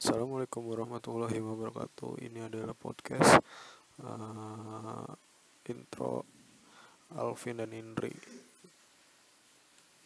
Assalamualaikum warahmatullahi wabarakatuh. Ini adalah podcast uh, intro Alvin dan Indri.